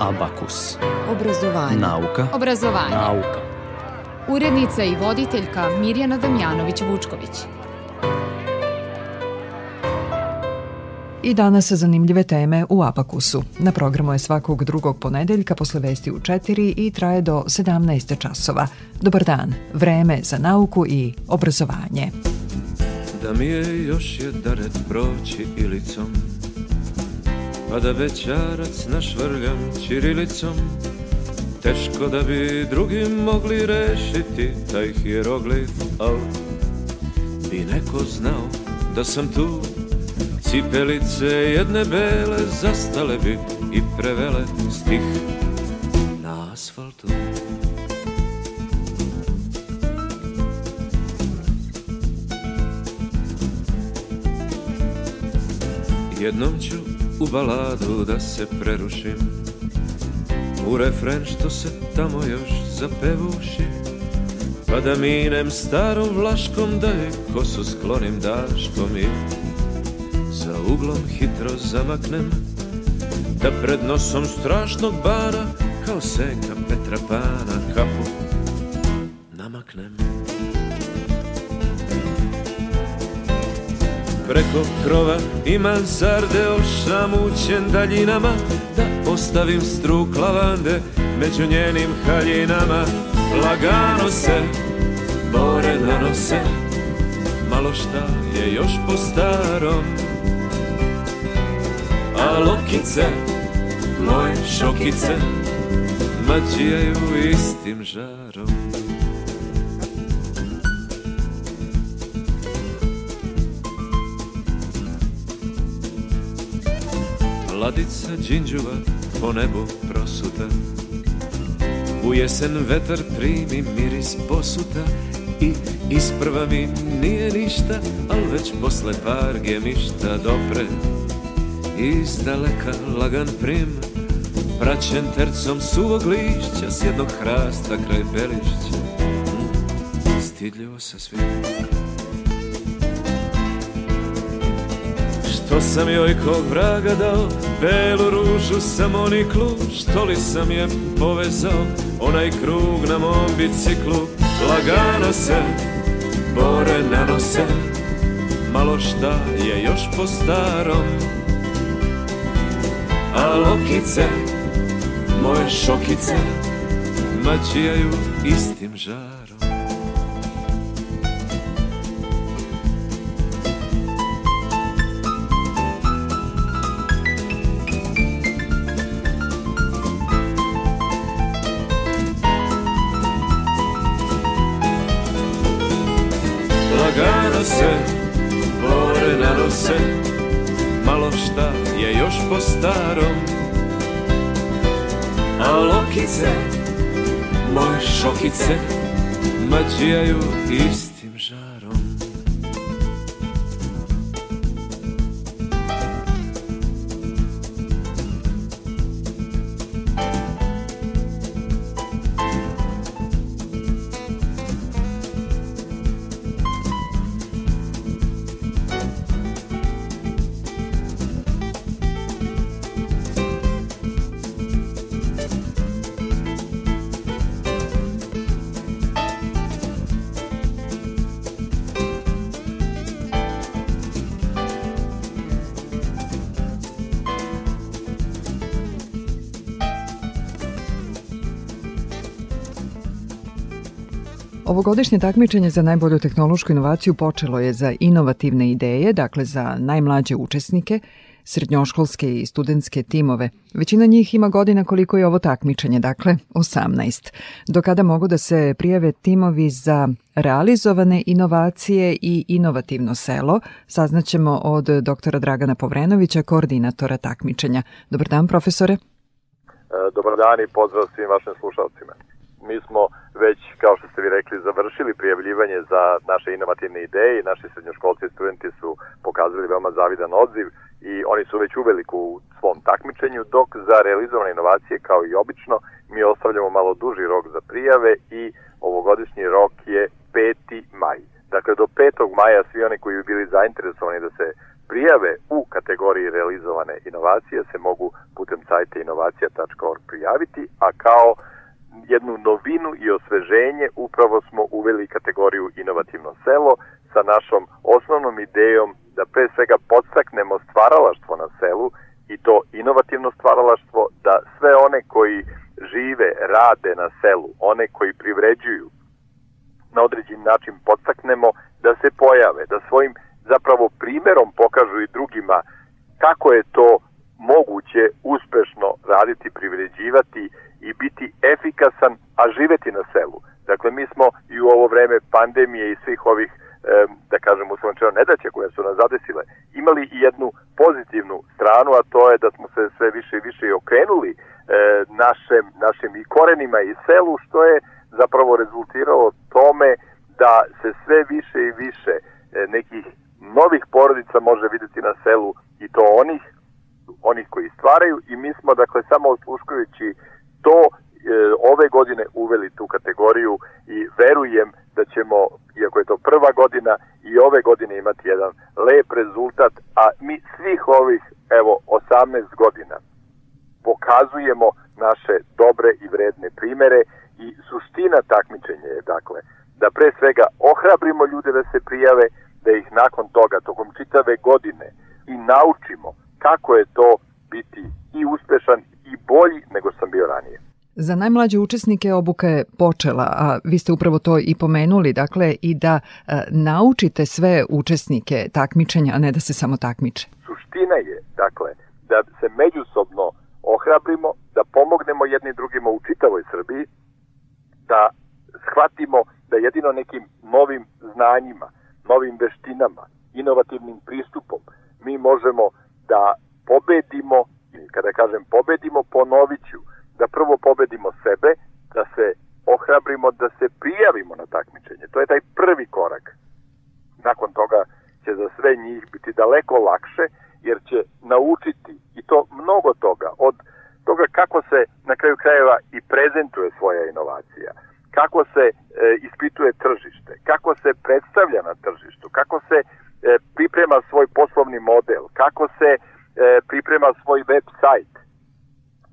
Abakus. Obrazovanje. Nauka. Obrazovanje. Nauka. Urednica i voditeljka Mirjana Damjanović-Vučković. I danas zanimljive teme u Apakusu. Na programu je svakog drugog ponedeljka posle vesti u 4 i traje do 17 časova. Dobar dan, vreme za nauku i obrazovanje. Da mi je još jedaret proći ilicom Pa da većarac našvrljam čirilicom Teško da bi drugi mogli rešiti taj hieroglif Al bi neko znao da sam tu. Cipelice jedne bele zastale bi i prevele stih na asfaltu. Jednom ću u baladu da se prerušim. U refren što se tamo još zapevuši. Pa da minem starom vlaškom da je kosu sklonim daškom i za uglom hitro zamaknem Da pred nosom strašnog bana kao senka Petra Pana kapu namaknem Preko krova. I mansarde ošamućen daljinama Da ostavim struk lavande među njenim haljinama. Lagano se bore nanose Malo šta je još po starom. A lokice, moje šokice Mađijaju istim žarom Ladica džinđuva po nebu prosuta. U jesen vetar primi miris posuta I isprva mi nije ništa Al već posle par gemišta dopre. Iz daleka lagan prim Praćen tercom suvog lišća S jednog hrasta kraj belišća Stidljivo sa svim Sam joj kog vraga dao Belu ružu sam oniklu Što li sam je povezao Onaj krug na mom biciklu. Lagano se Bore nanose Malo šta je još po starom. A lokice Moje šokice Mađijaju istim žarom se Bore nanose Malo šta je još po starom. A lokice Moje šokice Mađijaju istim Ovogodišnje takmičenje za najbolju tehnološku inovaciju počelo je za inovativne ideje, dakle za najmlađe učesnike, srednjoškolske i studentske timove. Većina njih ima godina koliko je ovo takmičenje, dakle 18. Do kada mogu da se prijave timovi za realizovane inovacije i inovativno selo, saznaćemo od doktora Dragana Povrenovića, koordinatora takmičenja. Dobar dan, profesore. Dobar dan i pozdrav svim vašim slušalcima. Mi smo već, kao što ste vi rekli, završili prijavljivanje za naše inovativne ideje i naši srednjoškolci i studenti su pokazali veoma zavidan odziv i oni su već uveliku u svom takmičenju, dok za realizovane inovacije, kao i obično, mi ostavljamo malo duži rok za prijave i ovogodišnji rok je 5. maj. Dakle, do 5. maja svi oni koji bi bili zainteresovani da se prijave u kategoriji realizovane inovacije se mogu putem sajta inovacija.org prijaviti, a kao jednu novinu i osveženje upravo smo uveli kategoriju inovativno selo sa našom osnovnom idejom da pre svega podstaknemo stvaralaštvo na selu i to inovativno stvaralaštvo, da sve one koji žive, rade na selu, one koji privređuju, na određen način podstaknemo da se pojave, da svojim zapravo primerom pokažu i drugima kako je to moguće uspešno raditi, privređivati i biti efikasan, a živeti na selu. Dakle, mi smo i u ovo vreme pandemije i svih ovih, da kažem, uslovno nedaće koje su nas zadesile, imali i jednu pozitivnu stranu, a to je da smo se sve više i više okrenuli našem, našim i korenima i selu, što je zapravo rezultiralo tome da se sve više i više nekih novih porodica može videti na selu i to onih onih koji stvaraju i mi smo dakle samo osluškujući to e, ove godine uveli tu kategoriju i verujem da ćemo, iako je to prva godina, i ove godine imati jedan lep rezultat, a mi svih ovih, evo, 18 godina pokazujemo naše dobre i vredne primere i suština takmičenja je, dakle, da pre svega ohrabrimo ljude da se prijave, da ih nakon toga, tokom čitave godine, i naučimo kako je to biti i uspešan i bolji nego sam bio ranije. Za najmlađe učesnike obuka je počela, a vi ste upravo to i pomenuli, dakle i da e, naučite sve učesnike takmičenja, a ne da se samo takmiče. Suština je, dakle, da se međusobno ohrabrimo, da pomognemo jedni drugima u čitavoj Srbiji, da shvatimo da jedino nekim novim znanjima, novim veštinama, inovativnim pristupom, mi možemo da pobedimo, kada kažem pobedimo, ponovit ću, da prvo pobedimo sebe, da se ohrabrimo, da se prijavimo na takmičenje. To je taj prvi korak. Nakon toga će za sve njih biti daleko lakše, jer će naučiti i to mnogo toga, od toga kako se na kraju krajeva i prezentuje svoja inovacija, kako se e, ispituje tržište, kako se predstavlja na tržištu, kako se priprema svoj poslovni model, kako se e, priprema svoj web sajt,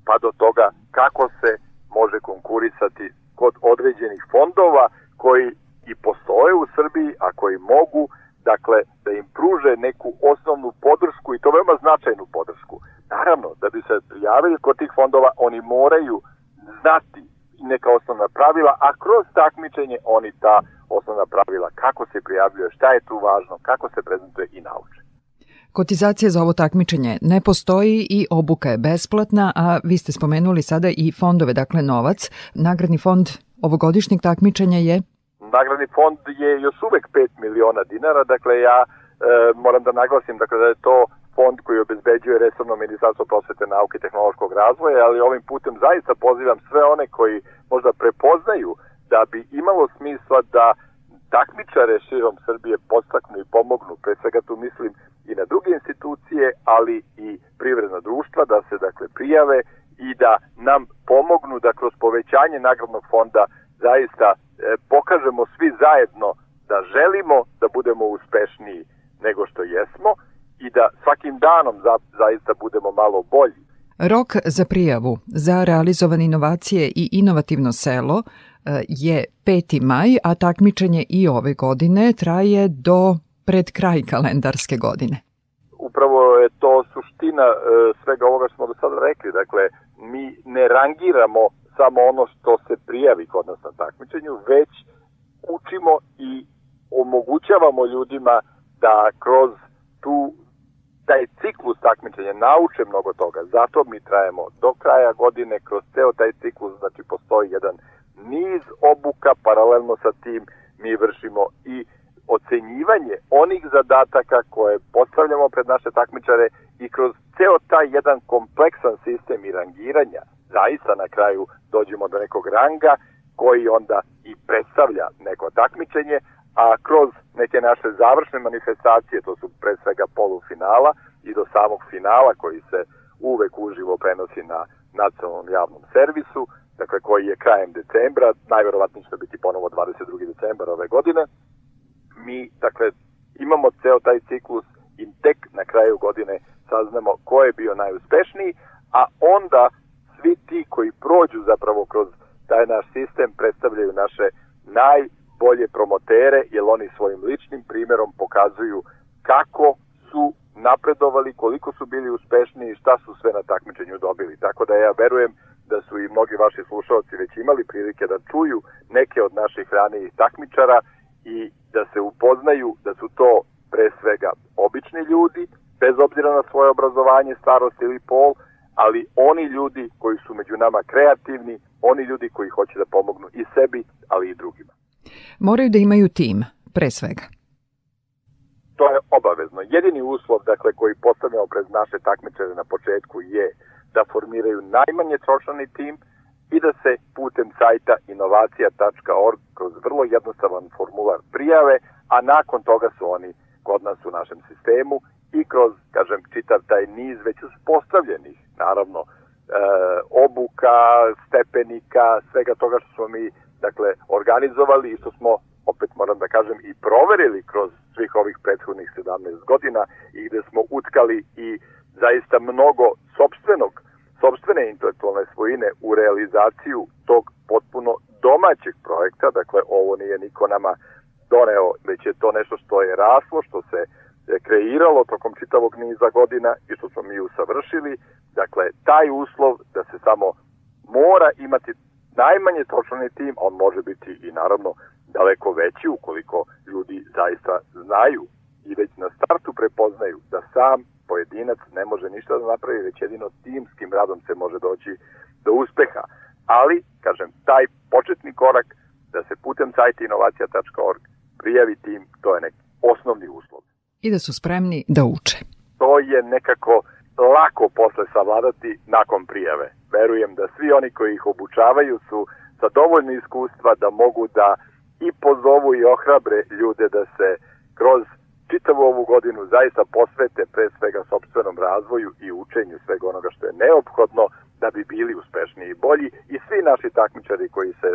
pa do toga kako se može konkurisati kod određenih fondova koji i postoje u Srbiji, a koji mogu dakle, da im pruže neku osnovnu podršku i to veoma značajnu podršku. Naravno, da bi se prijavili kod tih fondova, oni moraju znati neka osnovna pravila, a kroz takmičenje oni ta osnovna pravila, kako se prijavljuje, šta je tu važno, kako se prezentuje i nauče. Kotizacija za ovo takmičenje ne postoji i obuka je besplatna, a vi ste spomenuli sada i fondove, dakle novac. Nagradni fond ovogodišnjeg takmičenja je? Nagradni fond je još uvek 5 miliona dinara, dakle ja e, moram da naglasim dakle, da je to fond koji obezbeđuje resorno ministarstvo prosvete, nauke i tehnološkog razvoja, ali ovim putem zaista pozivam sve one koji možda prepoznaju da bi imalo smisla da takmičare širom Srbije postaknu i pomognu, pre svega tu mislim i na druge institucije, ali i privredna društva, da se dakle prijave i da nam pomognu da kroz povećanje nagradnog fonda zaista e, pokažemo svi zajedno da želimo da budemo uspešniji nego što jesmo i da svakim danom za, zaista budemo malo bolji. Rok za prijavu za realizovane inovacije i inovativno selo e, je 5. maj, a takmičenje i ove godine traje do pred kraj kalendarske godine. Upravo je to suština e, svega ovoga što smo do sada rekli. Dakle, mi ne rangiramo samo ono što se prijavi kod nas na takmičenju, već učimo i omogućavamo ljudima da kroz tu taj ciklus takmičenja nauče mnogo toga. Zato mi trajemo do kraja godine kroz ceo taj ciklus, znači postoji jedan niz obuka, paralelno sa tim mi vršimo i ocenjivanje onih zadataka koje postavljamo pred naše takmičare i kroz ceo taj jedan kompleksan sistem i rangiranja zaista na kraju dođemo do nekog ranga koji onda i predstavlja neko takmičenje, a kroz neke naše završne manifestacije, to su pre svega polufinala i do samog finala koji se uvek uživo prenosi na nacionalnom javnom servisu, dakle koji je krajem decembra, najverovatnije će biti ponovo 22. decembar ove godine. Mi, dakle, imamo ceo taj ciklus i tek na kraju godine saznamo ko je bio najuspešniji, a onda svi ti koji prođu zapravo kroz taj naš sistem predstavljaju naše najbolje promotere, jer oni svojim ličnim primjerom pokazuju kako su napredovali, koliko su bili uspešni i šta su sve na takmičenju dobili. Tako da ja verujem da su i mnogi vaši slušalci već imali prilike da čuju neke od naših ranijih takmičara i da se upoznaju da su to pre svega obični ljudi, bez obzira na svoje obrazovanje, starost ili pol, ali oni ljudi koji su među nama kreativni, oni ljudi koji hoće da pomognu i sebi, ali i drugima. Moraju da imaju tim, pre svega. To je obavezno. Jedini uslov dakle, koji postavljamo pred naše takmičare na početku je da formiraju najmanje trošani tim i da se putem sajta inovacija.org kroz vrlo jednostavan formular prijave, a nakon toga su oni kod nas u našem sistemu i kroz, kažem, čitav taj niz već uspostavljenih, naravno, e, obuka, stepenika, svega toga što smo mi, dakle, organizovali i što smo, opet moram da kažem, i proverili kroz svih ovih prethodnih 17 godina i gde smo utkali i zaista mnogo sobstvenog, sobstvene intelektualne svojine u realizaciju tog potpuno domaćeg projekta, dakle ovo nije niko nama doneo, već je to nešto što je raslo, što se kreiralo tokom čitavog niza godina i što smo mi usavršili. Dakle, taj uslov da se samo mora imati najmanje točni tim, on može biti i naravno daleko veći ukoliko ljudi zaista znaju i već na startu prepoznaju da sam pojedinac ne može ništa da napravi, već jedino timskim radom se može doći do uspeha. Ali, kažem, taj početni korak da se putem sajta inovacija.org prijavi tim, to je neki osnovni uslov. I da su spremni da uče. To je nekako lako posle savladati nakon prijave. Verujem da svi oni koji ih obučavaju su sa dovoljno iskustva da mogu da i pozovu i ohrabre ljude da se kroz čitavu ovu godinu zaista posvete pre svega sobstvenom razvoju i učenju svega onoga što je neophodno da bi bili uspešniji i bolji i svi naši takmičari koji se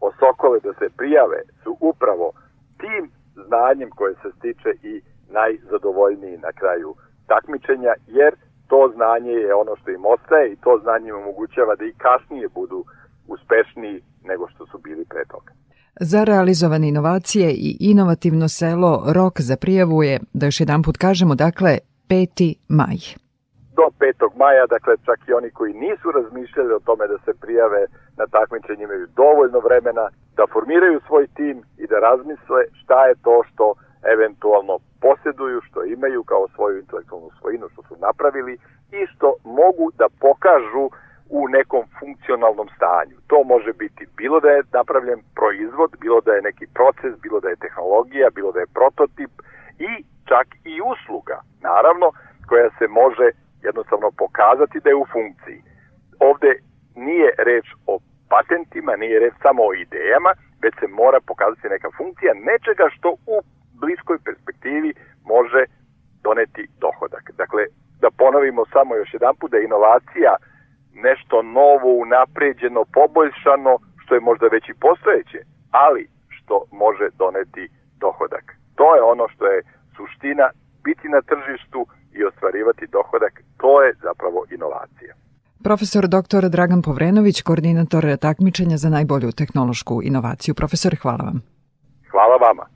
osokole da se prijave su upravo tim znanjem koje se stiče i najzadovoljniji na kraju takmičenja, jer to znanje je ono što im ostaje i to znanje im omogućava da i kasnije budu uspešniji nego što su bili pre toga. Za realizovane inovacije i inovativno selo rok za prijavu je, da još jedan put kažemo, dakle, 5. maj. Do 5. maja, dakle, čak i oni koji nisu razmišljali o tome da se prijave na takmičenje imaju dovoljno vremena da formiraju svoj tim i da razmisle šta je to što eventualno posjeduju, što imaju kao svoju intelektualnu svojinu, što su napravili i što mogu da pokažu u nekom funkcionalnom stanju. To može biti bilo da je napravljen proizvod, bilo da je neki proces, bilo da je tehnologija, bilo da je prototip i čak i usluga, naravno, koja se može jednostavno pokazati da je u funkciji. Ovde nije reč o patentima, nije reč samo o idejama, već se mora pokazati neka funkcija nečega što u bliskoj perspektivi može doneti dohodak. Dakle, da ponovimo samo još jedan put da inovacija nešto novo, unapređeno, poboljšano, što je možda već i postojeće, ali što može doneti dohodak. To je ono što je suština biti na tržištu i ostvarivati dohodak, to je zapravo inovacija. Profesor dr. Dragan Povrenović, koordinator takmičenja za najbolju tehnološku inovaciju. Profesor, hvala vam. Hvala vama.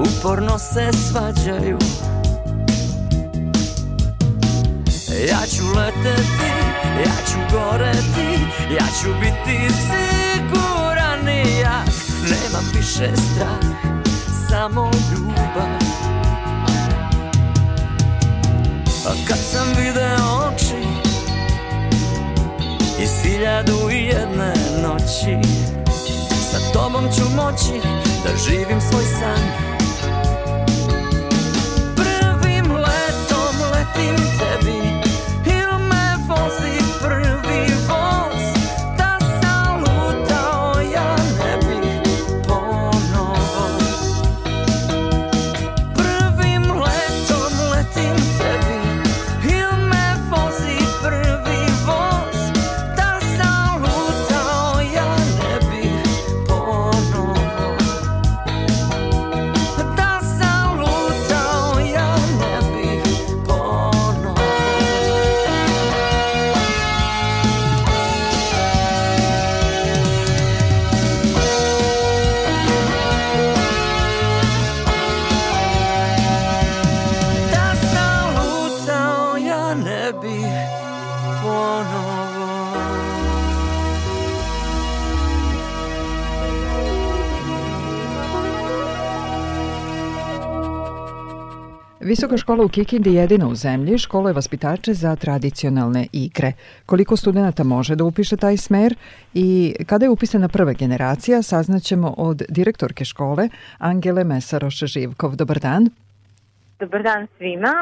uporno se svađaju. Ja ću leteti, ja ću goreti, ja ću biti siguran i jak Nemam više strah, samo ljubav. A kad sam video oči Iz hiljadu i jedne noći Sa tobom ću moći da živim svoj san Visoka škola u Kikindi jedina u zemlji školuje vaspitače za tradicionalne igre. Koliko studenta može da upiše taj smer i kada je upisana prva generacija saznaćemo od direktorke škole Angele Mesaroša Živkov. Dobar dan. Dobar dan svima.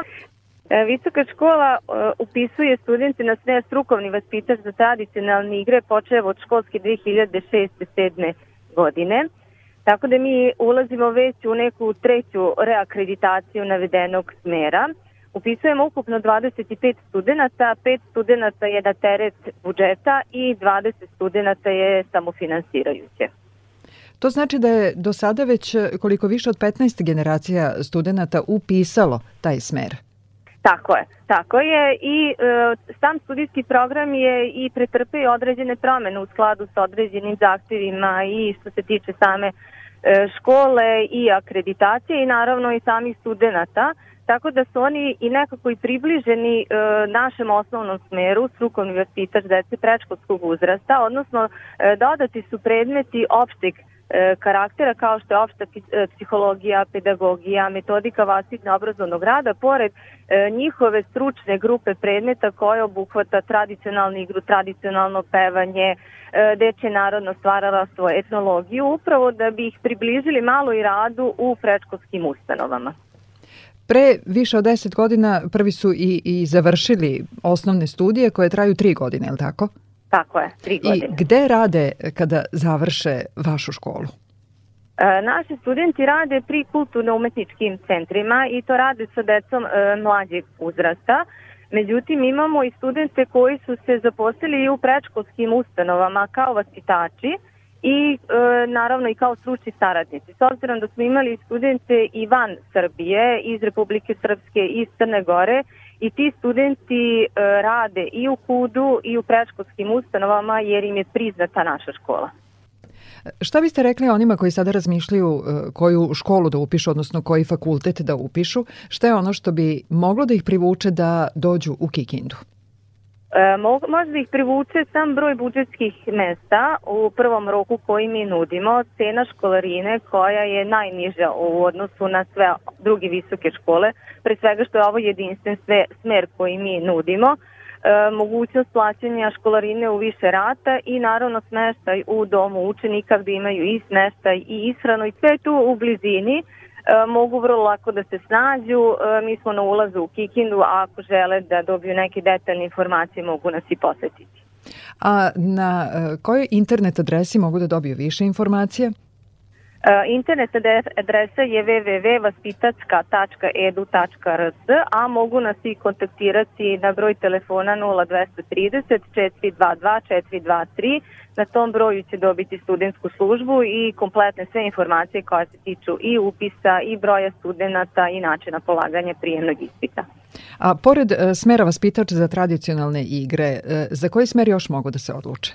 E, Visoka škola e, upisuje studente na sve strukovni vaspitač za tradicionalne igre počeo od školske 2006-2007 godine. Tako da mi ulazimo već u neku treću reakreditaciju navedenog smera. Upisujemo ukupno 25 studenta, 5 studenta je na teret budžeta i 20 studenta je samofinansirajuće. To znači da je do sada već koliko više od 15 generacija studenta upisalo taj smer. Tako je, tako je i e, sam studijski program je i pretrpeo određene promene u skladu sa određenim zahtevima i što se tiče same E, škole i akreditacije i naravno i samih studenta, tako da su oni i nekako i približeni e, našem osnovnom smeru, strukovni vaspitač dece prečkolskog uzrasta, odnosno e, dodati su predmeti opšteg e, karaktera kao što je opšta e, psihologija, pedagogija, metodika vaspitno obrazovnog rada, pored e, njihove stručne grupe predmeta koje obuhvata tradicionalnu igru, tradicionalno pevanje, E, deče narodno stvaralaštvo, etnologiju, upravo da bi ih približili malo i radu u predškolskim ustanovama. Pre više od 10 godina prvi su i, i završili osnovne studije koje traju tri godine, je li tako? Tako je, tri godine. I gde rade kada završe vašu školu? E, naši studenti rade pri kulturno-umetničkim centrima i to rade sa decom e, mlađeg uzrasta. Međutim, imamo i studente koji su se zaposlili i u prečkolskim ustanovama kao vaspitači i e, naravno i kao stručni saradnici. S obzirom da smo imali studente i van Srbije, iz Republike Srpske i iz Crne Gore i ti studenti e, rade i u KUDU i u prečkolskim ustanovama jer im je priznata naša škola. Šta biste rekli onima koji sada razmišljaju e, koju školu da upišu, odnosno koji fakultet da upišu? Šta je ono što bi moglo da ih privuče da dođu u Kikindu? E, može da ih privuče sam broj budžetskih mesta u prvom roku koji mi nudimo, cena školarine koja je najniža u odnosu na sve druge visoke škole, pre svega što je ovo jedinstven smer koji mi nudimo, e, mogućnost plaćanja školarine u više rata i naravno smeštaj u domu učenika gde imaju i smeštaj i ishranu i sve tu u blizini mogu vrlo lako da se snađu. E, mi smo na ulazu u Kikindu, a ako žele da dobiju neke detaljne informacije mogu nas i posetiti. A na e, kojoj internet adresi mogu da dobiju više informacije? Internet adresa je www.vaspitacka.edu.rs, a mogu nas i kontaktirati na broj telefona 0230 422 423 Na tom broju će dobiti studentsku službu i kompletne sve informacije koje se tiču i upisa i broja studenta i načina polaganja prijemnog ispita. A pored e, smera vaspitač za tradicionalne igre, e, za koji smer još mogu da se odluče?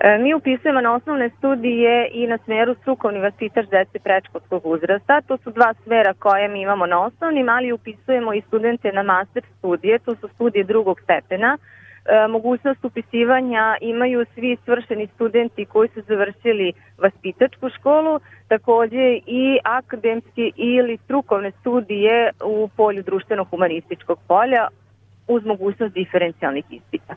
E, mi upisujemo na osnovne studije i na smeru strukovni vaspitač dece prečkolskog uzrasta. To su dva smera koje mi imamo na osnovnim, ali upisujemo i studente na master studije, to su studije drugog stepena, E, mogućnost upisivanja imaju svi svršeni studenti koji su završili vaspitačku školu, takođe i akademske ili strukovne studije u polju društveno-humanističkog polja uz mogućnost diferencijalnih ispita.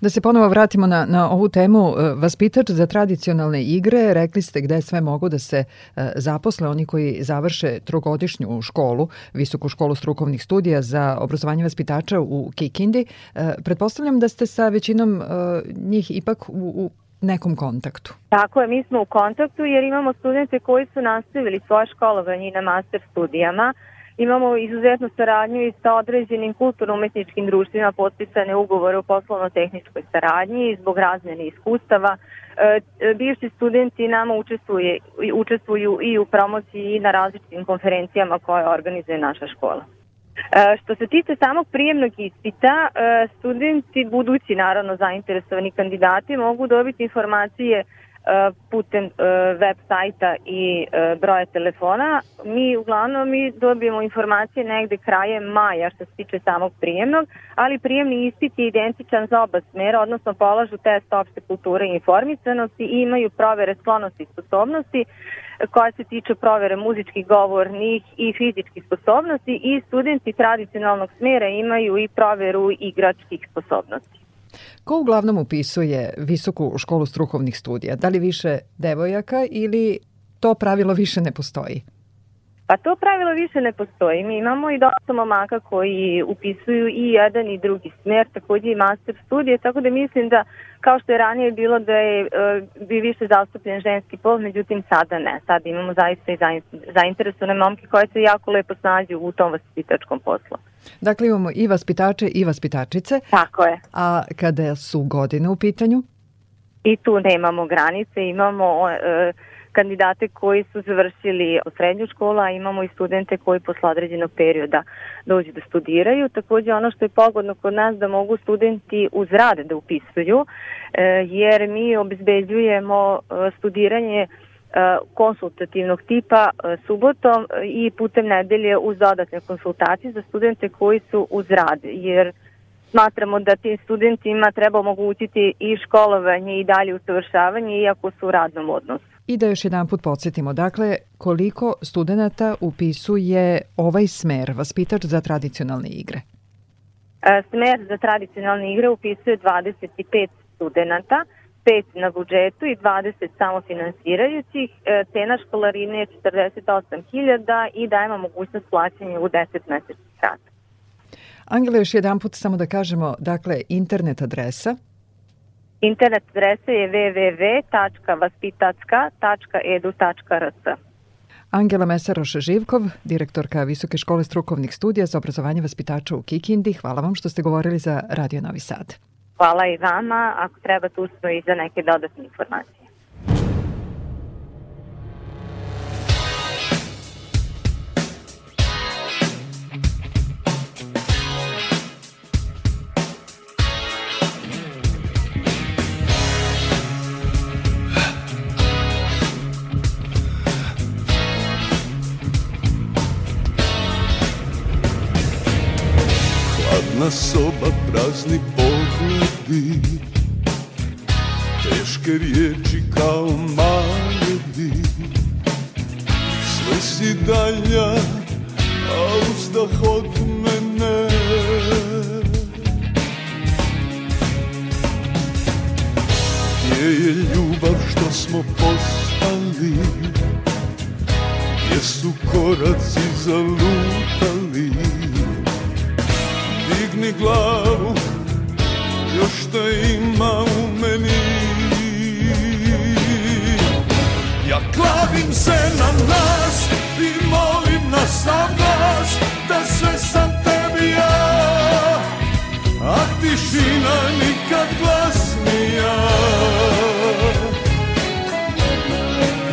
Da se ponovo vratimo na, na ovu temu, e, vaspitač za tradicionalne igre, rekli ste gde sve mogu da se e, zaposle oni koji završe trogodišnju školu, visoku školu strukovnih studija za obrazovanje vaspitača u Kikindi. E, pretpostavljam da ste sa većinom njih ipak u, u nekom kontaktu. Tako je, mi smo u kontaktu jer imamo studente koji su nastavili svoje školovanje na master studijama, Imamo izuzetnu saradnju i sa određenim kulturno-umetničkim društvima potpisane ugovore o poslovno-tehničkoj saradnji zbog razmene iskustava. E, bivši studenti nama učestvuje, učestvuju i u promociji i na različitim konferencijama koje organizuje naša škola. E, što se tiče samog prijemnog ispita, e, studenti, budući naravno zainteresovani kandidati, mogu dobiti informacije putem e, web sajta i e, broja telefona. Mi uglavnom mi dobijemo informacije negde krajem maja što se tiče samog prijemnog, ali prijemni ispit je identičan za oba smera, odnosno polažu test opšte kulture i informisanosti i imaju provere sklonosti i sposobnosti koja se tiče provere muzičkih, govornih i fizičkih sposobnosti i studenti tradicionalnog smera imaju i proveru igračkih sposobnosti. Ko uglavnom upisuje visoku školu strukovnih studija? Da li više devojaka ili to pravilo više ne postoji? Pa to pravilo više ne postoji. Mi imamo i dosta momaka koji upisuju i jedan i drugi smer, takođe i master studije, tako da mislim da kao što je ranije bilo da je e, bi više zastupljen ženski pol, međutim sada ne. Sada imamo zaista i zainteresovane momke koje se jako lepo snađu u tom vaspitačkom poslu. Dakle, imamo i vaspitače i vaspitačice. Tako je. A kada su godine u pitanju? I tu nemamo granice, imamo e, kandidate koji su završili srednju školu, a imamo i studente koji posle određenog perioda dođu da studiraju. Takođe ono što je pogodno kod nas da mogu studenti uz rade da upisuju, e, jer mi obezbeđujemo e, studiranje E, konsultativnog tipa subotom i putem nedelje uz dodatne konsultacije za studente koji su uz rad, jer smatramo da tim studentima treba omogućiti i školovanje i dalje usavršavanje iako su u radnom odnosu. I da još jedan put podsjetimo, dakle, koliko studenta upisuje ovaj smer, vaspitač za tradicionalne igre? E, smer za tradicionalne igre upisuje 25 studenta, 5 na budžetu i 20 samofinansirajućih. E, cena školarine je 48.000 i dajemo mogućnost plaćanja u 10 mesečnih rata. Angela, još jedan put samo da kažemo, dakle, internet adresa Internet adresa je www.vaspitacka.edu.rs. Angela Mesaroš-Živkov, direktorka Visoke škole strukovnih studija za obrazovanje vaspitača u Kikindi, hvala vam što ste govorili za Radio Novi Sad. Hvala i vama, ako treba tu smo i za neke dodatne informacije. Prazna soba, prazni pogledi. Teške riječi kao maledi. Sve si dalja, a uzdah od mene. Gdje je ljubav što smo postali? Gdje su koraci zalutali Digni glavu Još te ima u meni. Ja klavim se na nas I molim na sam glas Da sve sam tebi ja. A tišina nikad glasnija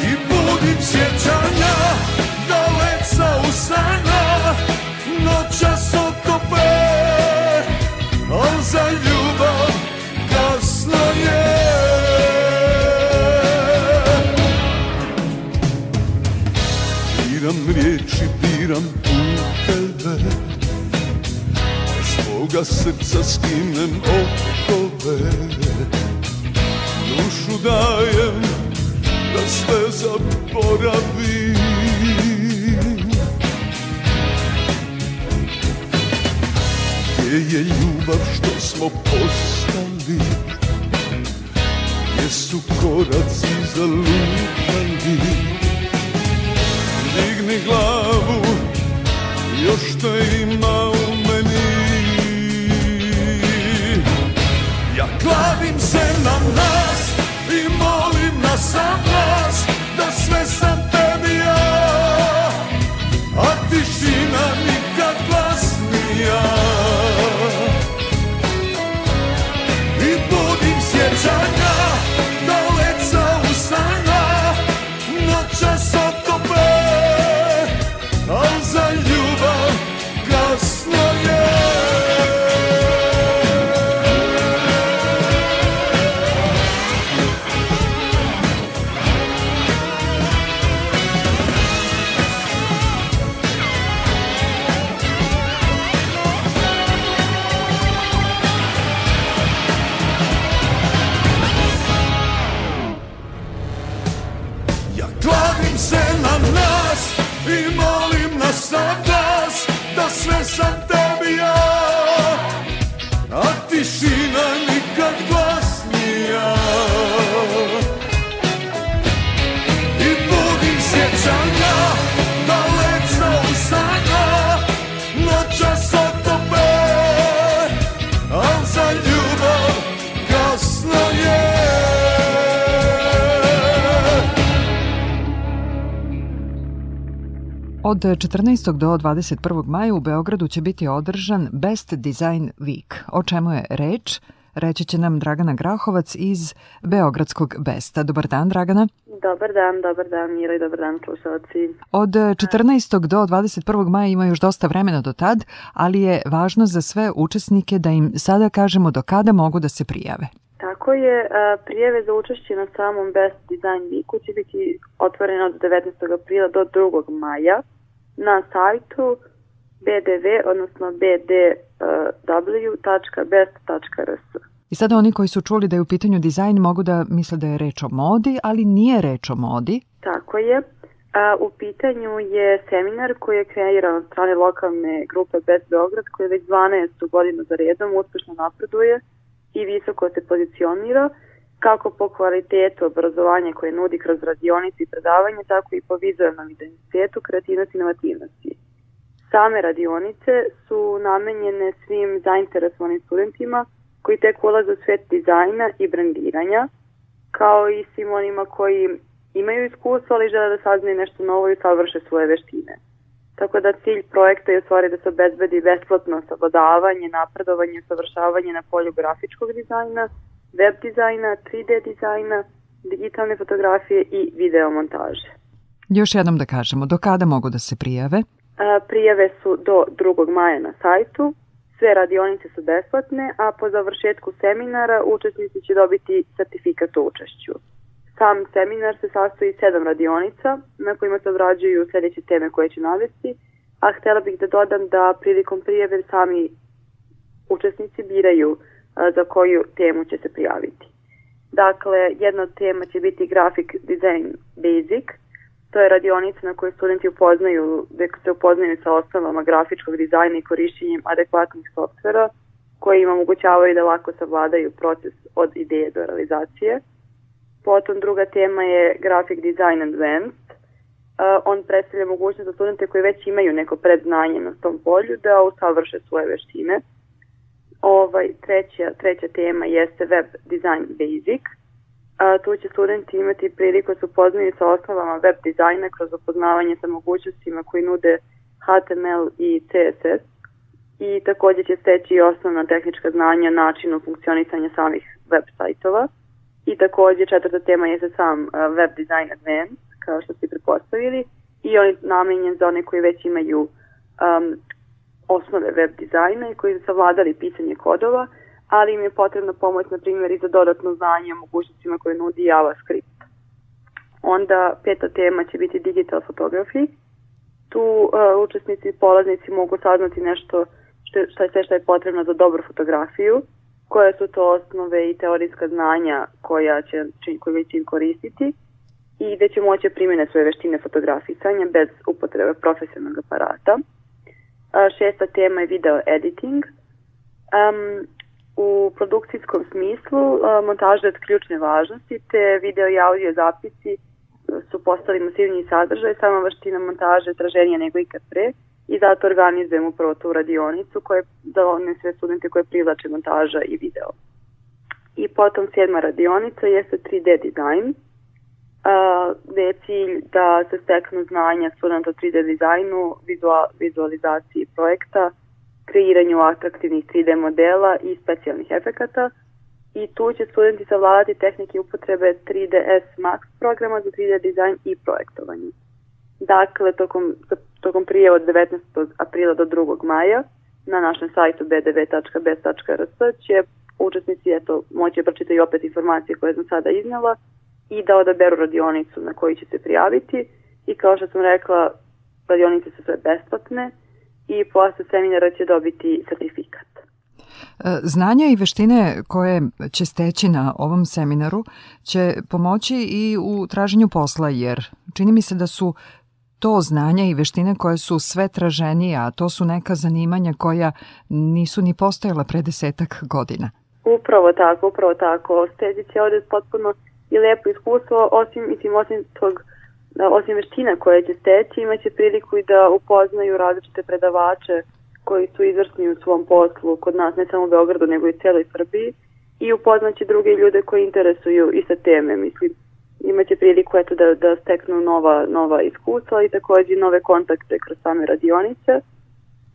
I budim sjećanja Daleca usana Noćas Svoga srca skinem okove. Dušu dajem da sve zaboravim. Gdje je ljubav što smo postali? Gdje su koraci zalutali Digni glavu, još te ima u klavim se na nas i molim na sam Od 14. do 21. maja u Beogradu će biti održan Best Design Week. O čemu je reč? Reći će nam Dragana Grahovac iz Beogradskog Besta. Dobar dan, Dragana. Dobar dan, dobar dan, Mira i dobar dan, slušalci. Od 14. do 21. maja ima još dosta vremena do tad, ali je važno za sve učesnike da im sada kažemo do kada mogu da se prijave. Tako je, prijeve za učešće na samom Best Design Weeku će biti otvorene od 19. aprila do 2. maja na sajtu bdv, odnosno bdw.best.rs. I sada oni koji su čuli da je u pitanju dizajn mogu da misle da je reč o modi, ali nije reč o modi. Tako je. A, u pitanju je seminar koji je kreiran od strane lokalne grupe Best Beograd koji već 12. godinu za redom uspešno napreduje i visoko se pozicionira kako po kvalitetu obrazovanja koje nudi kroz radionice i predavanje, tako i po vizualnom identitetu, kreativnosti i inovativnosti. Same radionice su namenjene svim zainteresovanim studentima koji tek ulaze u svet dizajna i brandiranja, kao i svim onima koji imaju iskustvo, ali žele da saznaju nešto novo i savrše svoje veštine. Tako da cilj projekta je stvari da se obezbedi besplatno savladavanje, napredovanje savršavanje na polju grafičkog dizajna, web dizajna, 3D dizajna, digitalne fotografije i videomontaže. Još jednom da kažemo, do kada mogu da se prijave? A, Prijave su do 2. maja na sajtu, sve radionice su besplatne, a po završetku seminara učesnici će dobiti sertifikat o učešću. Sam seminar se sastoji sedam radionica na kojima se obrađuju sledeće teme koje ću navesti, a htela bih da dodam da prilikom prijave sami učesnici biraju za koju temu će se prijaviti. Dakle, jedna tema će biti Graphic Design Basic. To je radionica na kojoj studenti upoznaju, da se upoznaju sa osnovama grafičkog dizajna i korišćenjem adekvatnih softvera koji im omogućavaju da lako savladaju proces od ideje do realizacije. Potom druga tema je Graphic Design Advanced. On predstavlja mogućnost za studente koji već imaju neko predznanje na tom polju da usavrše svoje veštine – Ovaj, treća, treća tema jeste Web Design Basic. A, tu će studenti imati priliku da se upoznaju sa osnovama web dizajna kroz upoznavanje sa mogućnostima koji nude HTML i CSS i takođe će steći osnovna tehnička znanja načinu funkcionisanja samih web sajtova. I takođe četvrta tema je sam web design advanced, kao što ste prepostavili, i on je namenjen za one koji već imaju um, osnove web dizajna i koji su savladali pisanje kodova, ali im je potrebna pomoć, na primjer, i za dodatno znanje o mogućnostima koje nudi JavaScript. Onda peta tema će biti digital photography. Tu uh, učesnici i polaznici mogu saznati nešto što, šta je sve što je potrebno za dobru fotografiju, koje su to osnove i teorijska znanja koja će, koje će im koristiti i gde će moći primjene svoje veštine fotografisanja bez upotrebe profesionalnog aparata. Šesta tema je video editing. Um, u produkcijskom smislu montaža je od ključne važnosti, te video i audio zapisi su postali masivni sadržaj, sama vaština montaže je traženija nego ikad pre i zato organizujemo upravo tu radionicu koja za one sve studente koje privlače montaža i video. I potom sedma radionica jeste 3D dizajn gde je cilj da se steknu znanja studenta o 3D dizajnu, vizualizaciji projekta, kreiranju atraktivnih 3D modela i specijalnih efekata i tu će studenti savladati tehnike upotrebe 3ds Max programa za 3D dizajn i projektovanje. Dakle, tokom, tokom prije od 19. aprila do 2. maja na našem sajtu bdv.bes.rs će učesnici eto, moći da pročitaju opet informacije koje sam sada iznala i da odaberu radionicu na koju će se prijaviti i kao što sam rekla, radionice su sve besplatne i posle seminara će dobiti sertifikat. E, znanja i veštine koje će steći na ovom seminaru će pomoći i u traženju posla, jer čini mi se da su to znanja i veštine koje su sve traženije, a to su neka zanimanja koja nisu ni postojala pre desetak godina. Upravo tako, upravo tako. Stedi će ovde potpuno i lepo iskustvo, osim, mislim, osim tog osim veština koje će steći, imaće priliku i da upoznaju različite predavače koji su izvrsni u svom poslu kod nas, ne samo u Beogradu, nego i celoj Srbiji i upoznaće druge ljude koji interesuju i sa teme, mislim, imaće priliku eto da, da steknu nova, nova iskustva i takođe nove kontakte kroz same radionice.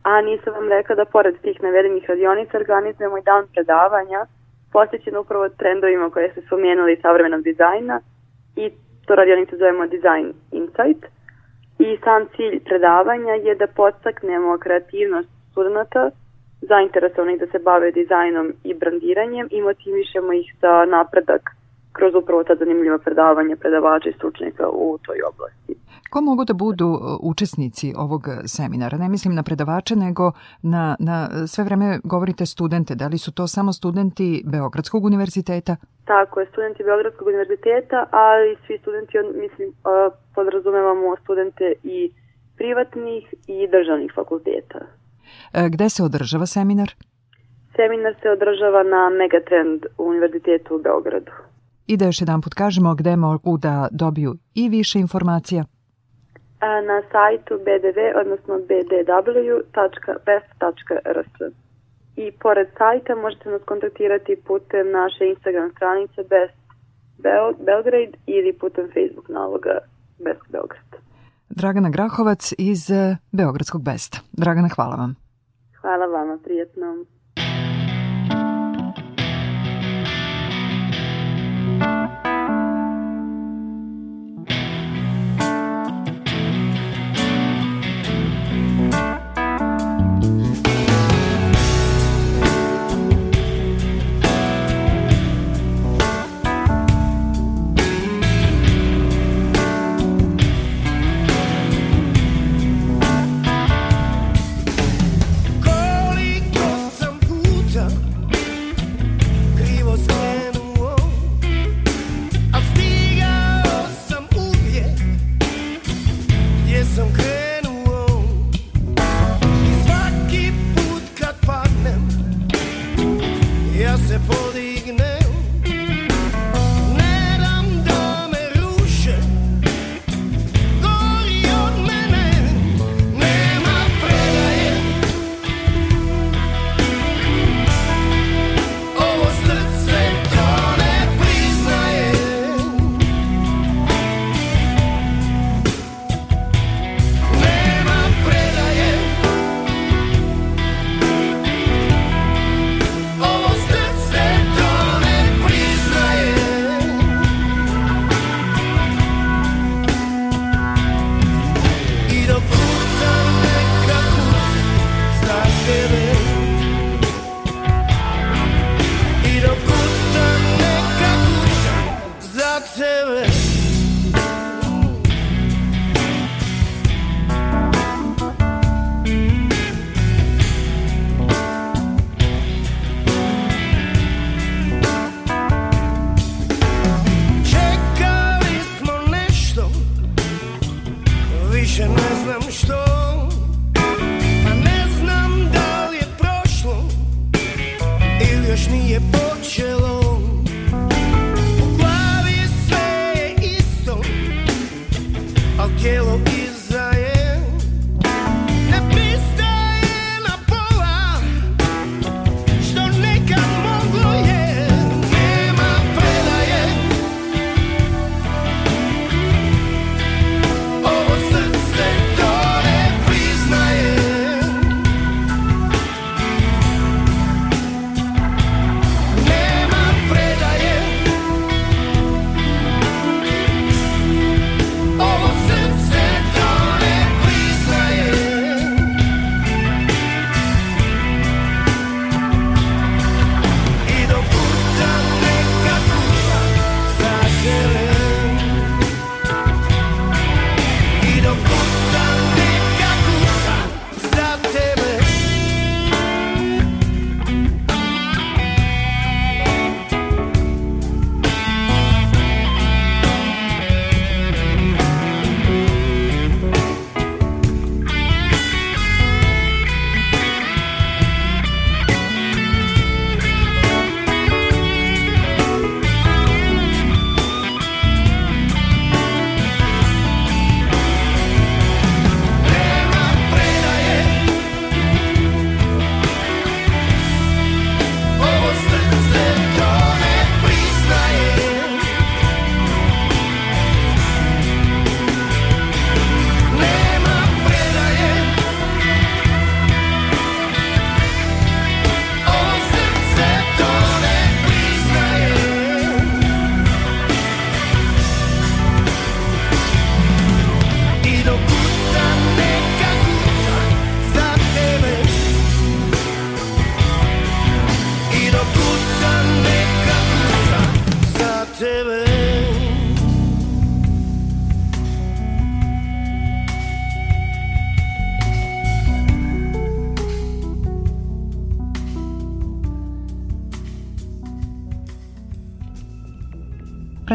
A nisam vam rekla da pored tih navedenih radionica organizujemo i dan predavanja posvećen upravo trendovima koje se spomenuli savremenog dizajna i to radionicu zovemo Design Insight. I sam cilj predavanja je da podstaknemo kreativnost studenta zainteresovanih da se bave dizajnom i brandiranjem i motivišemo ih za napredak kroz upravo ta zanimljiva predavanja predavača i stručnjaka u toj oblasti. Ko mogu da budu uh, učesnici ovog seminara? Ne mislim na predavače, nego na, na sve vreme govorite studente. Da li su to samo studenti Beogradskog univerziteta? Tako je, studenti Beogradskog univerziteta, ali svi studenti, mislim, uh, podrazumevamo studente i privatnih i državnih fakulteta. E, gde se održava seminar? Seminar se održava na Megatrend univerzitetu u Beogradu. I da još jedan put kažemo gde mogu da dobiju i više informacija na sajtu bdv, odnosno bdw.best.rs. I pored sajta možete nas kontaktirati putem naše Instagram stranice Best Belgrade ili putem Facebook naloga Best Belgrad. Dragana Grahovac iz Beogradskog Besta. Dragana, hvala vam. Hvala vama, prijetno.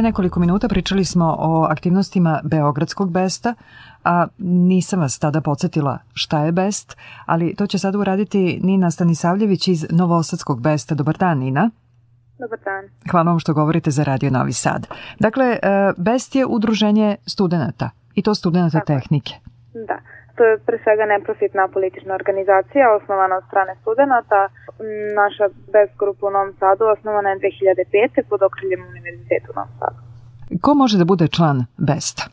Nekoliko minuta pričali smo o aktivnostima Beogradskog besta, a nisam vas tada podsjetila šta je best, ali to će sada uraditi Nina Stanisavljević iz Novosadskog besta. Dobar dan, Nina. Dobar dan. Hvala vam što govorite za Radio Novi Sad. Dakle, e, BEST je udruženje studenta i to studenta tehnike. Da. To je pre svega neprofitna politična organizacija osnovana od strane studenta. Naša BEST grupa u Novom Sadu osnovana je 2005. pod okriljem Univerzitetu u Novom Sadu. Ko može da bude član BEST-a?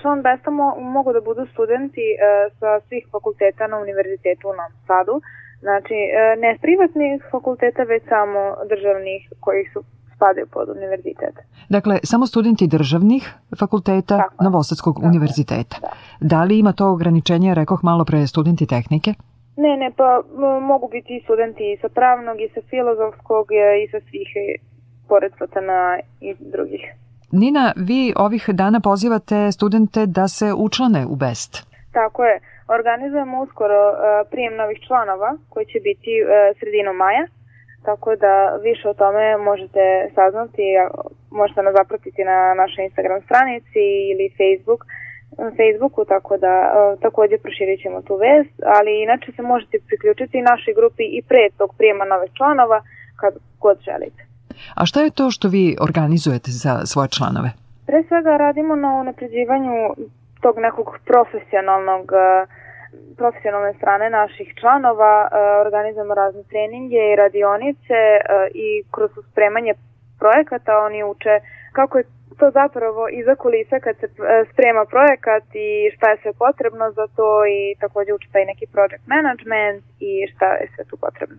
Član BEST-a mo mogu da budu studenti e, sa svih fakulteta na Univerzitetu u Novom Sadu. Znači, e, ne privatnih fakulteta, već samo državnih koji su spadaju pod univerzitet. Dakle, samo studenti državnih fakulteta Tako, Novosadskog Tako, univerziteta. Da. da li ima to ograničenje, rekoh malo pre, studenti tehnike? Ne, ne, pa mogu biti i studenti i sa pravnog, i sa filozofskog, e, i sa svih, e, pored FTNA i drugih. Nina, vi ovih dana pozivate studente da se učlane u BEST. Tako je. Organizujemo uskoro uh, prijem novih članova koji će biti sredinom maja tako da više o tome možete saznati, možete nas zapratiti na našoj Instagram stranici ili Facebook, Facebooku, tako da takođe proširit ćemo tu vest, ali inače se možete priključiti našoj grupi i pre tog prijema novih članova kad god želite. A šta je to što vi organizujete za svoje članove? Pre svega radimo na unapređivanju tog nekog profesionalnog uh, profesionalne strane naših članova e, organizujemo razne treninge i radionice e, i kroz spremanje projekata oni uče kako je to zapravo iza kulisa kad se e, sprema projekat i šta je sve potrebno za to i takođe uče taj neki project management i šta je sve tu potrebno.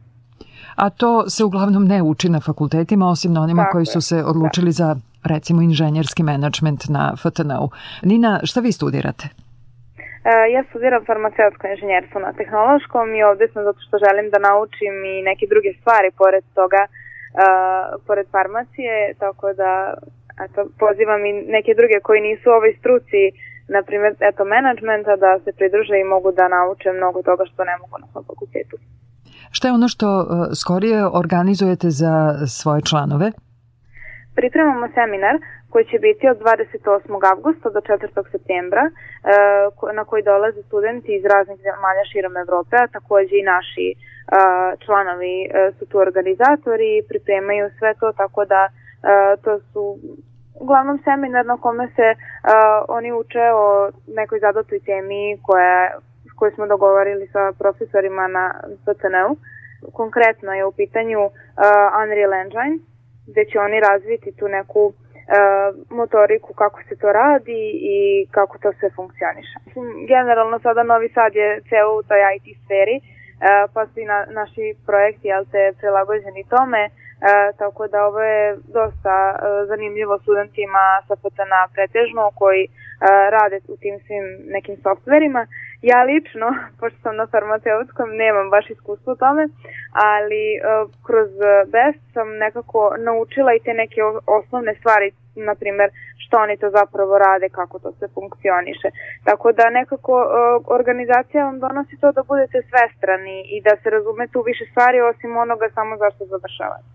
A to se uglavnom ne uči na fakultetima, osim na onima Tako koji su se odlučili da. za recimo inženjerski menadžment na FTN-u. Nina, šta vi studirate? E, ja studiram farmaceutsko inženjerstvo na tehnološkom i ovde sam zato što želim da naučim i neke druge stvari pored toga, uh, pored farmacije, tako da eto, pozivam i neke druge koji nisu u ovoj struci, na primjer, eto, menadžmenta, da se pridruže i mogu da nauče mnogo toga što ne mogu na svom fakultetu. Šta je ono što uh, skorije organizujete za svoje članove? Pripremamo seminar koji će biti od 28. avgusta do 4. septembra, e, na koji dolaze studenti iz raznih zemalja širom Evrope, a takođe i naši e, članovi e, su tu organizatori i pripremaju sve to, tako da to su uglavnom seminar na kome se oni uče o nekoj zadatoj temi koja, koju smo dogovorili sa profesorima na PCNU. Konkretno je u pitanju Unreal Engine, gde će oni razviti tu neku E, motoriku kako se to radi i kako to sve funkcioniše. Generalno sada Novi Sad je ceo u toj IT sferi, e, pa su i na, naši projekti jel te, prilagođeni tome, e, tako da ovo je dosta zanimljivo studentima sa PTNA pretežno koji rade u tim svim nekim softverima. Ja lično, pošto sam na farmaceutskom, nemam baš iskustvo u tome, ali kroz BEST sam nekako naučila i te neke osnovne stvari, na primer što oni to zapravo rade, kako to se funkcioniše. Tako da nekako uh, organizacija vam donosi to da budete svestrani i da se razumete u više stvari osim onoga samo zašto završavate.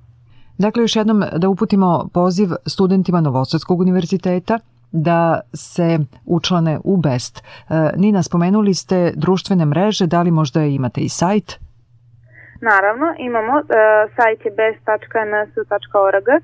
Dakle, još jednom da uputimo poziv studentima Novosadskog univerziteta da se učlane u BEST. E, Nina, spomenuli ste društvene mreže, da li možda imate i sajt? Naravno, imamo, uh, sajt je best.nsu.org, e,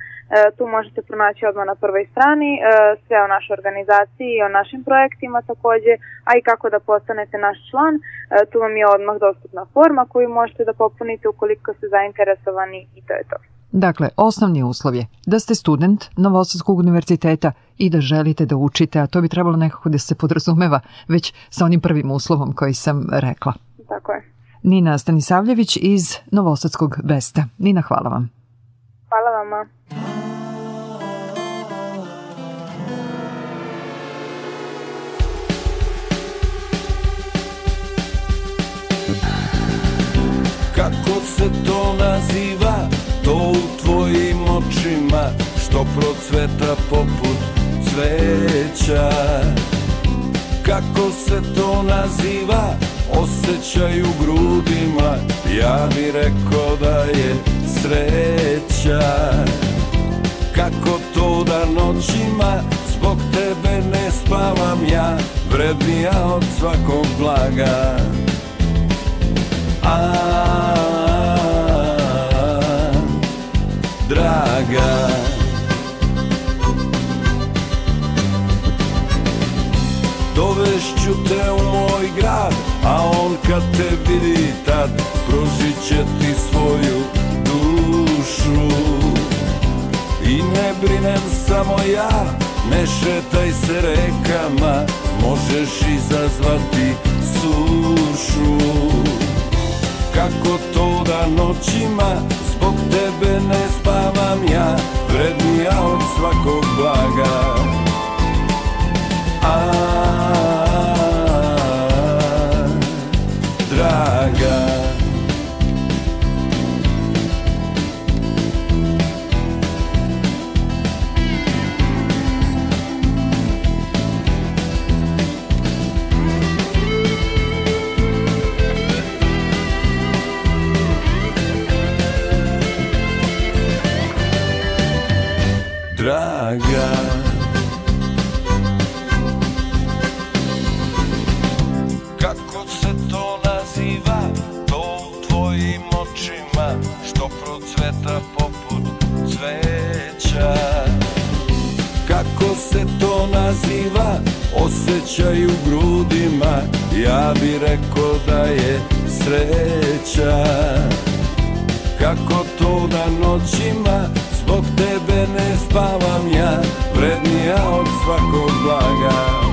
tu možete pronaći odmah na prvoj strani uh, sve o našoj organizaciji i o našim projektima takođe, a i kako da postanete naš član, uh, tu vam je odmah dostupna forma koju možete da popunite ukoliko ste zainteresovani i to je to. Dakle, osnovni uslov je da ste student Novosadskog univerziteta i da želite da učite, a to bi trebalo nekako da se podrazumeva već sa onim prvim uslovom koji sam rekla. Tako je. Nina Stanisavljević iz Novosadskog Besta. Nina, hvala vam. Hvala vama. Kako se to naziva? To u tvojim očima što procveta poput cveća Kako se to naziva? Osjećaj u grudima Ja bi rekao da je sreća. Kako to da noćima zbog tebe ne spavam ja Vrednija od svakog blaga. A, draga Dovešću te u moj grad A on kad te vidi tad Pružit će ti svoju dušu. I ne brinem samo ja Ne šetaj se rekama Možeš izazvati sušu. Kako to da noćima Zbog tebe ne spavam ja Vrednija od svakog blaga? A, osjećaj u grudima Ja bi rekao da je sreća. Kako to da noćima Zbog tebe ne spavam ja Vrednija od svakog blaga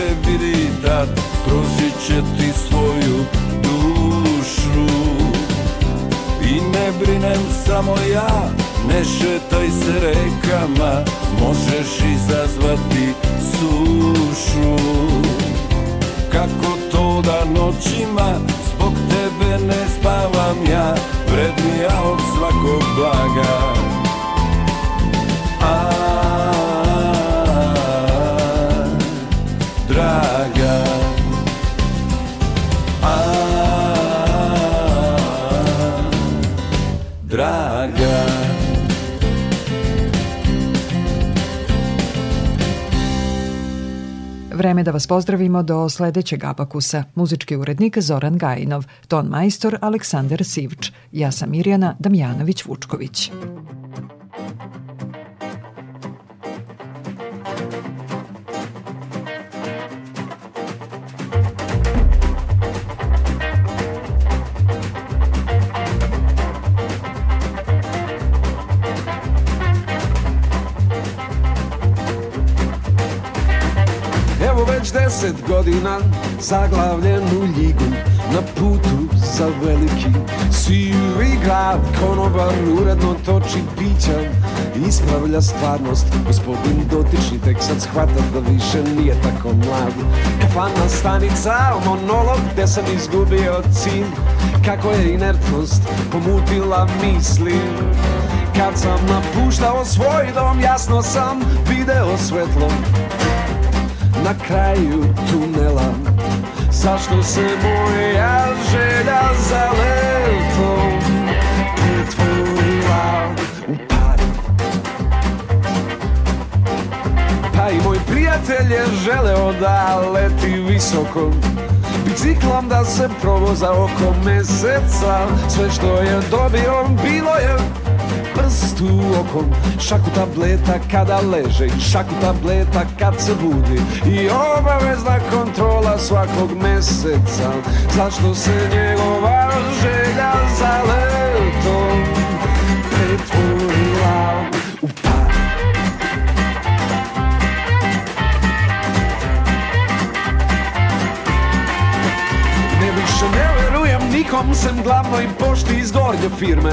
te vidi tad Pružit će ti svoju dušu. I ne brinem samo ja Ne šetaj se rekama Možeš izazvati sušu. Kako to da noćima Zbog tebe ne spavam ja Vrednija od svakog blaga Vreme da vas pozdravimo do sledećeg abakusa. Muzički urednik Zoran Gajinov, ton majstor Aleksandar Sivč. Ja sam Mirjana Damjanović-Vučković. Deset godina zaglavljen u ljigu Na putu za veliki. Sivi grad Konobar uredno toči pića Ispravlja stvarnost. Gospodin dotični tek sad shvata da više nije tako mlad. Kafana stanica, monolog gde sam izgubio cilj. Kako je inertnost pomutila misli. Kad sam napuštao svoj dom jasno sam video svetlo na kraju tunela. Zašto se moja želja za letom pretvorila u pad Pa i moj prijatelj je želeo da leti visoko. Biciklom da se provoza oko meseca. Sve što je dobio bilo je prst u okom. Šaku tableta kada leže i šaku tableta kad se budi. I obavezna kontrola svakog meseca. Zašto se njegova želja za letom pretvorila nikom sem glavnoj pošti iz gornje firme.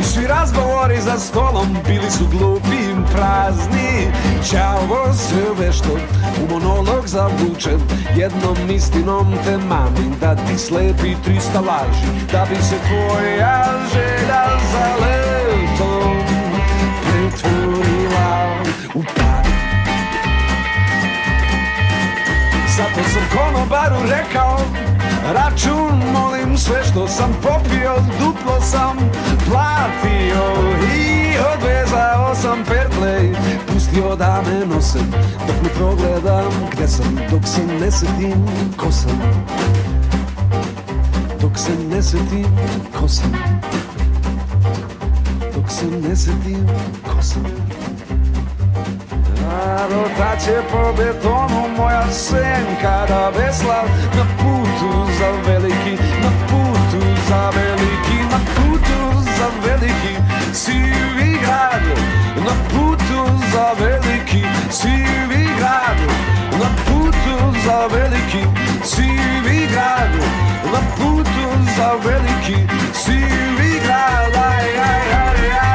I svi razgovori za stolom bili su glupi i prazni. Ćao sve vešto u monolog zavučen. Jednom istinom te mamim da ti slepi 300 laži Da bi se tvoja želja za letom pretvorila u padu Zato sam konobaru rekao Račun molim sve što sam popio Duplo sam platio. I odvezao sam pertlej Pustio da me nose Dok ne progledam gde sam Dok se ne setim ko sam. Dok se ne setim ko sam. Dok se ne setim ko sam Rotaće da po betonu moja senka da vesla Na putu za veliki, na putu za veliki, na putu za veliki. Sivi grad, na putu za veliki Sivi grad, na putu za veliki. Sivi grad, na putu za veliki Sivi grad, aj, aj, aj, aj.